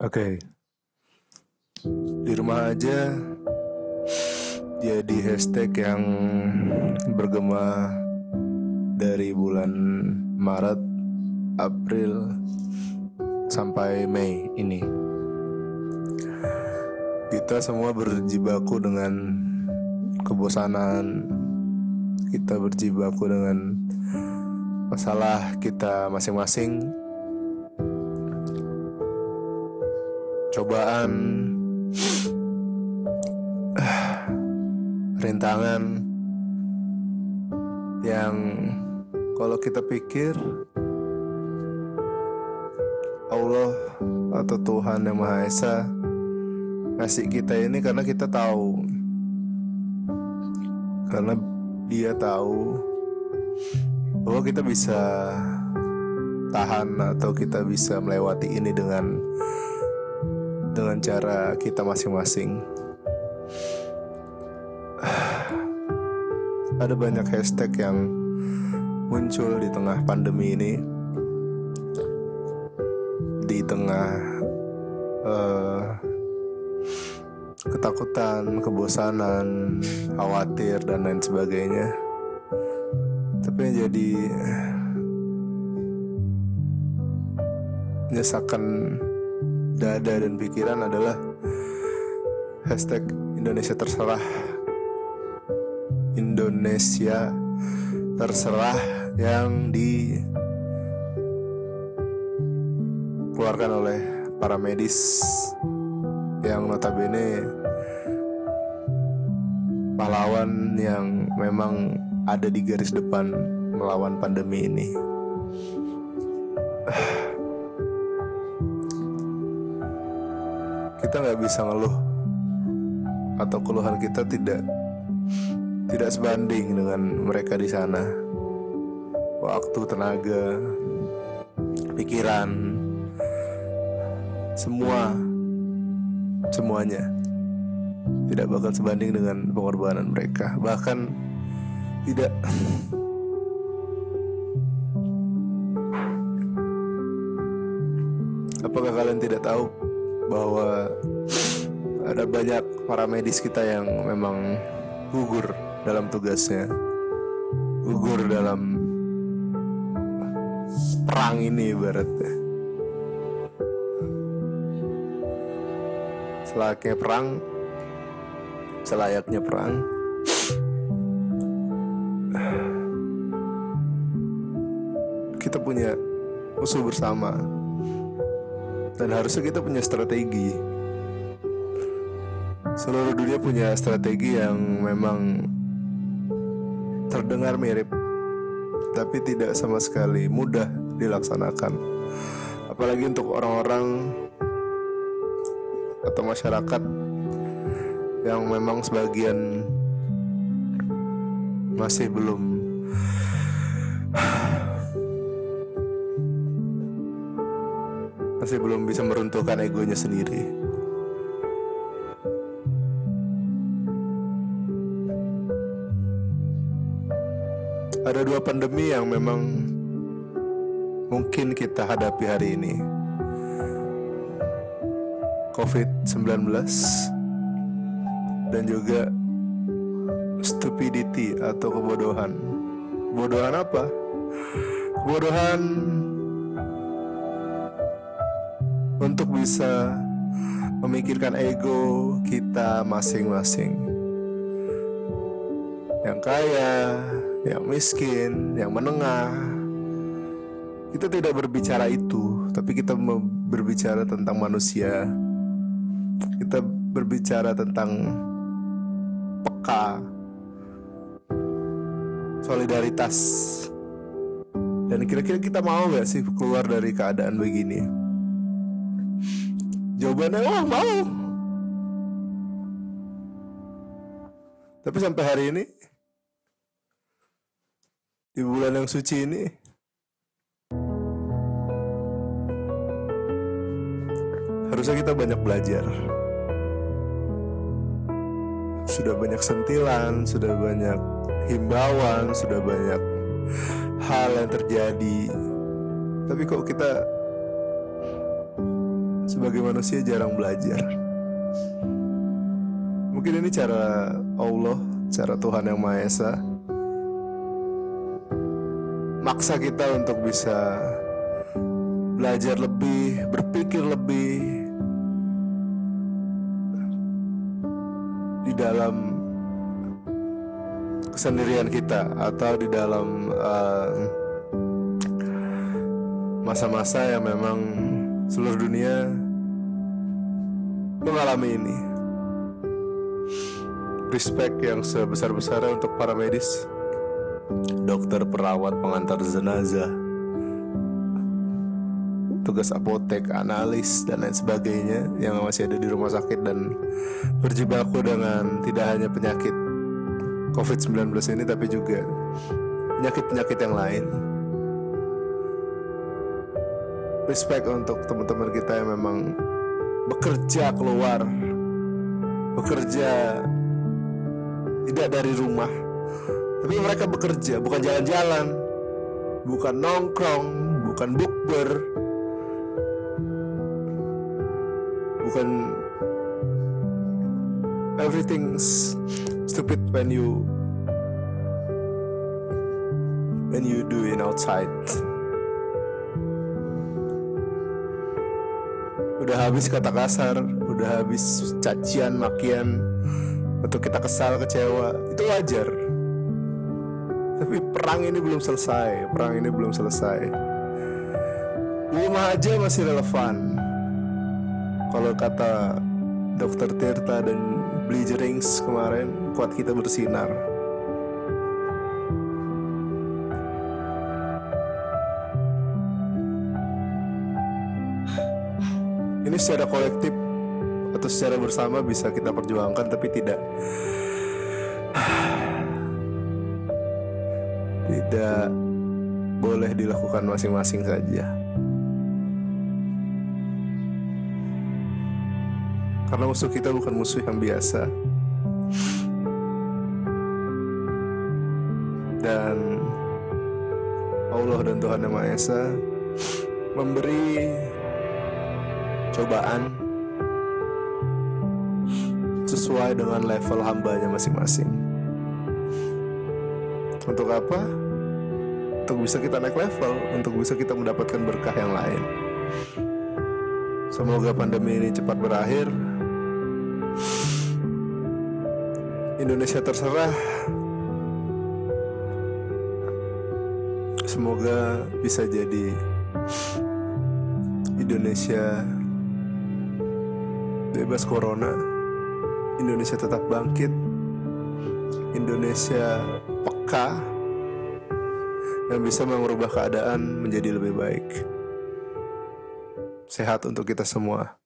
Oke. Di rumah aja jadi hashtag yang bergema dari bulan Maret, April sampai Mei ini. Kita semua berjibaku dengan kebosanan. Kita berjibaku dengan masalah kita masing-masing cobaan, rintangan yang kalau kita pikir Allah atau Tuhan yang Maha Esa ngasih kita ini karena kita tahu. Karena dia tahu bahwa kita bisa tahan atau kita bisa melewati ini dengan dengan cara kita masing-masing. Ada banyak hashtag yang muncul di tengah pandemi ini, di tengah uh, ketakutan, kebosanan, khawatir dan lain sebagainya. Tapi yang jadi menyesakan dada dan pikiran adalah hashtag Indonesia terserah Indonesia terserah yang dikeluarkan oleh para medis yang notabene pahlawan yang memang ada di garis depan melawan pandemi ini. Kita nggak bisa ngeluh. Atau keluhan kita tidak tidak sebanding dengan mereka di sana. Waktu tenaga pikiran semua semuanya tidak bakal sebanding dengan pengorbanan mereka. Bahkan tidak. Apakah kalian tidak tahu bahwa ada banyak para medis kita yang memang gugur dalam tugasnya, gugur dalam perang ini ibaratnya. Selayaknya perang, selayaknya perang. Kita punya musuh bersama dan harusnya kita punya strategi. Seluruh dunia punya strategi yang memang terdengar mirip tapi tidak sama sekali mudah dilaksanakan. Apalagi untuk orang-orang atau masyarakat yang memang sebagian masih belum masih belum bisa meruntuhkan egonya sendiri. Ada dua pandemi yang memang mungkin kita hadapi hari ini. COVID-19 dan juga stupidity atau kebodohan. Kebodohan apa? Kebodohan untuk bisa memikirkan ego kita masing-masing. Yang kaya, yang miskin, yang menengah. Kita tidak berbicara itu, tapi kita berbicara tentang manusia. Kita berbicara tentang peka, solidaritas. Dan kira-kira kita mau gak sih keluar dari keadaan begini? Jawabannya wah mau. Tapi sampai hari ini di bulan yang suci ini harusnya kita banyak belajar. Sudah banyak sentilan, sudah banyak himbauan, sudah banyak hal yang terjadi. Tapi kok kita sebagai manusia jarang belajar. Mungkin ini cara Allah, cara Tuhan yang Maha Esa maksa kita untuk bisa belajar lebih, berpikir lebih di dalam kesendirian kita atau di dalam uh, masa-masa yang memang seluruh dunia mengalami ini. Respect yang sebesar-besarnya untuk para medis, dokter, perawat, pengantar jenazah, tugas apotek, analis dan lain sebagainya yang masih ada di rumah sakit dan berjibaku dengan tidak hanya penyakit COVID-19 ini tapi juga penyakit-penyakit yang lain. Respect untuk teman-teman kita yang memang bekerja keluar, bekerja tidak dari rumah, tapi mereka bekerja bukan jalan-jalan, bukan nongkrong, bukan bukber, bukan everything's stupid when you when you do it outside. Udah habis kata kasar, udah habis cacian, makian, untuk kita kesal, kecewa, itu wajar. Tapi perang ini belum selesai, perang ini belum selesai. Rumah aja masih relevan. Kalau kata Dokter Tirta dan Blijerings kemarin, kuat kita bersinar. Ini secara kolektif atau secara bersama bisa kita perjuangkan tapi tidak tidak boleh dilakukan masing-masing saja. Karena musuh kita bukan musuh yang biasa. Dan Allah dan Tuhan Yang Maha Esa memberi cobaan sesuai dengan level hambanya masing-masing. Untuk apa? Untuk bisa kita naik level, untuk bisa kita mendapatkan berkah yang lain. Semoga pandemi ini cepat berakhir. Indonesia terserah. Semoga bisa jadi Indonesia bebas corona. Indonesia tetap bangkit. Indonesia peka yang bisa mengubah keadaan menjadi lebih baik. Sehat untuk kita semua.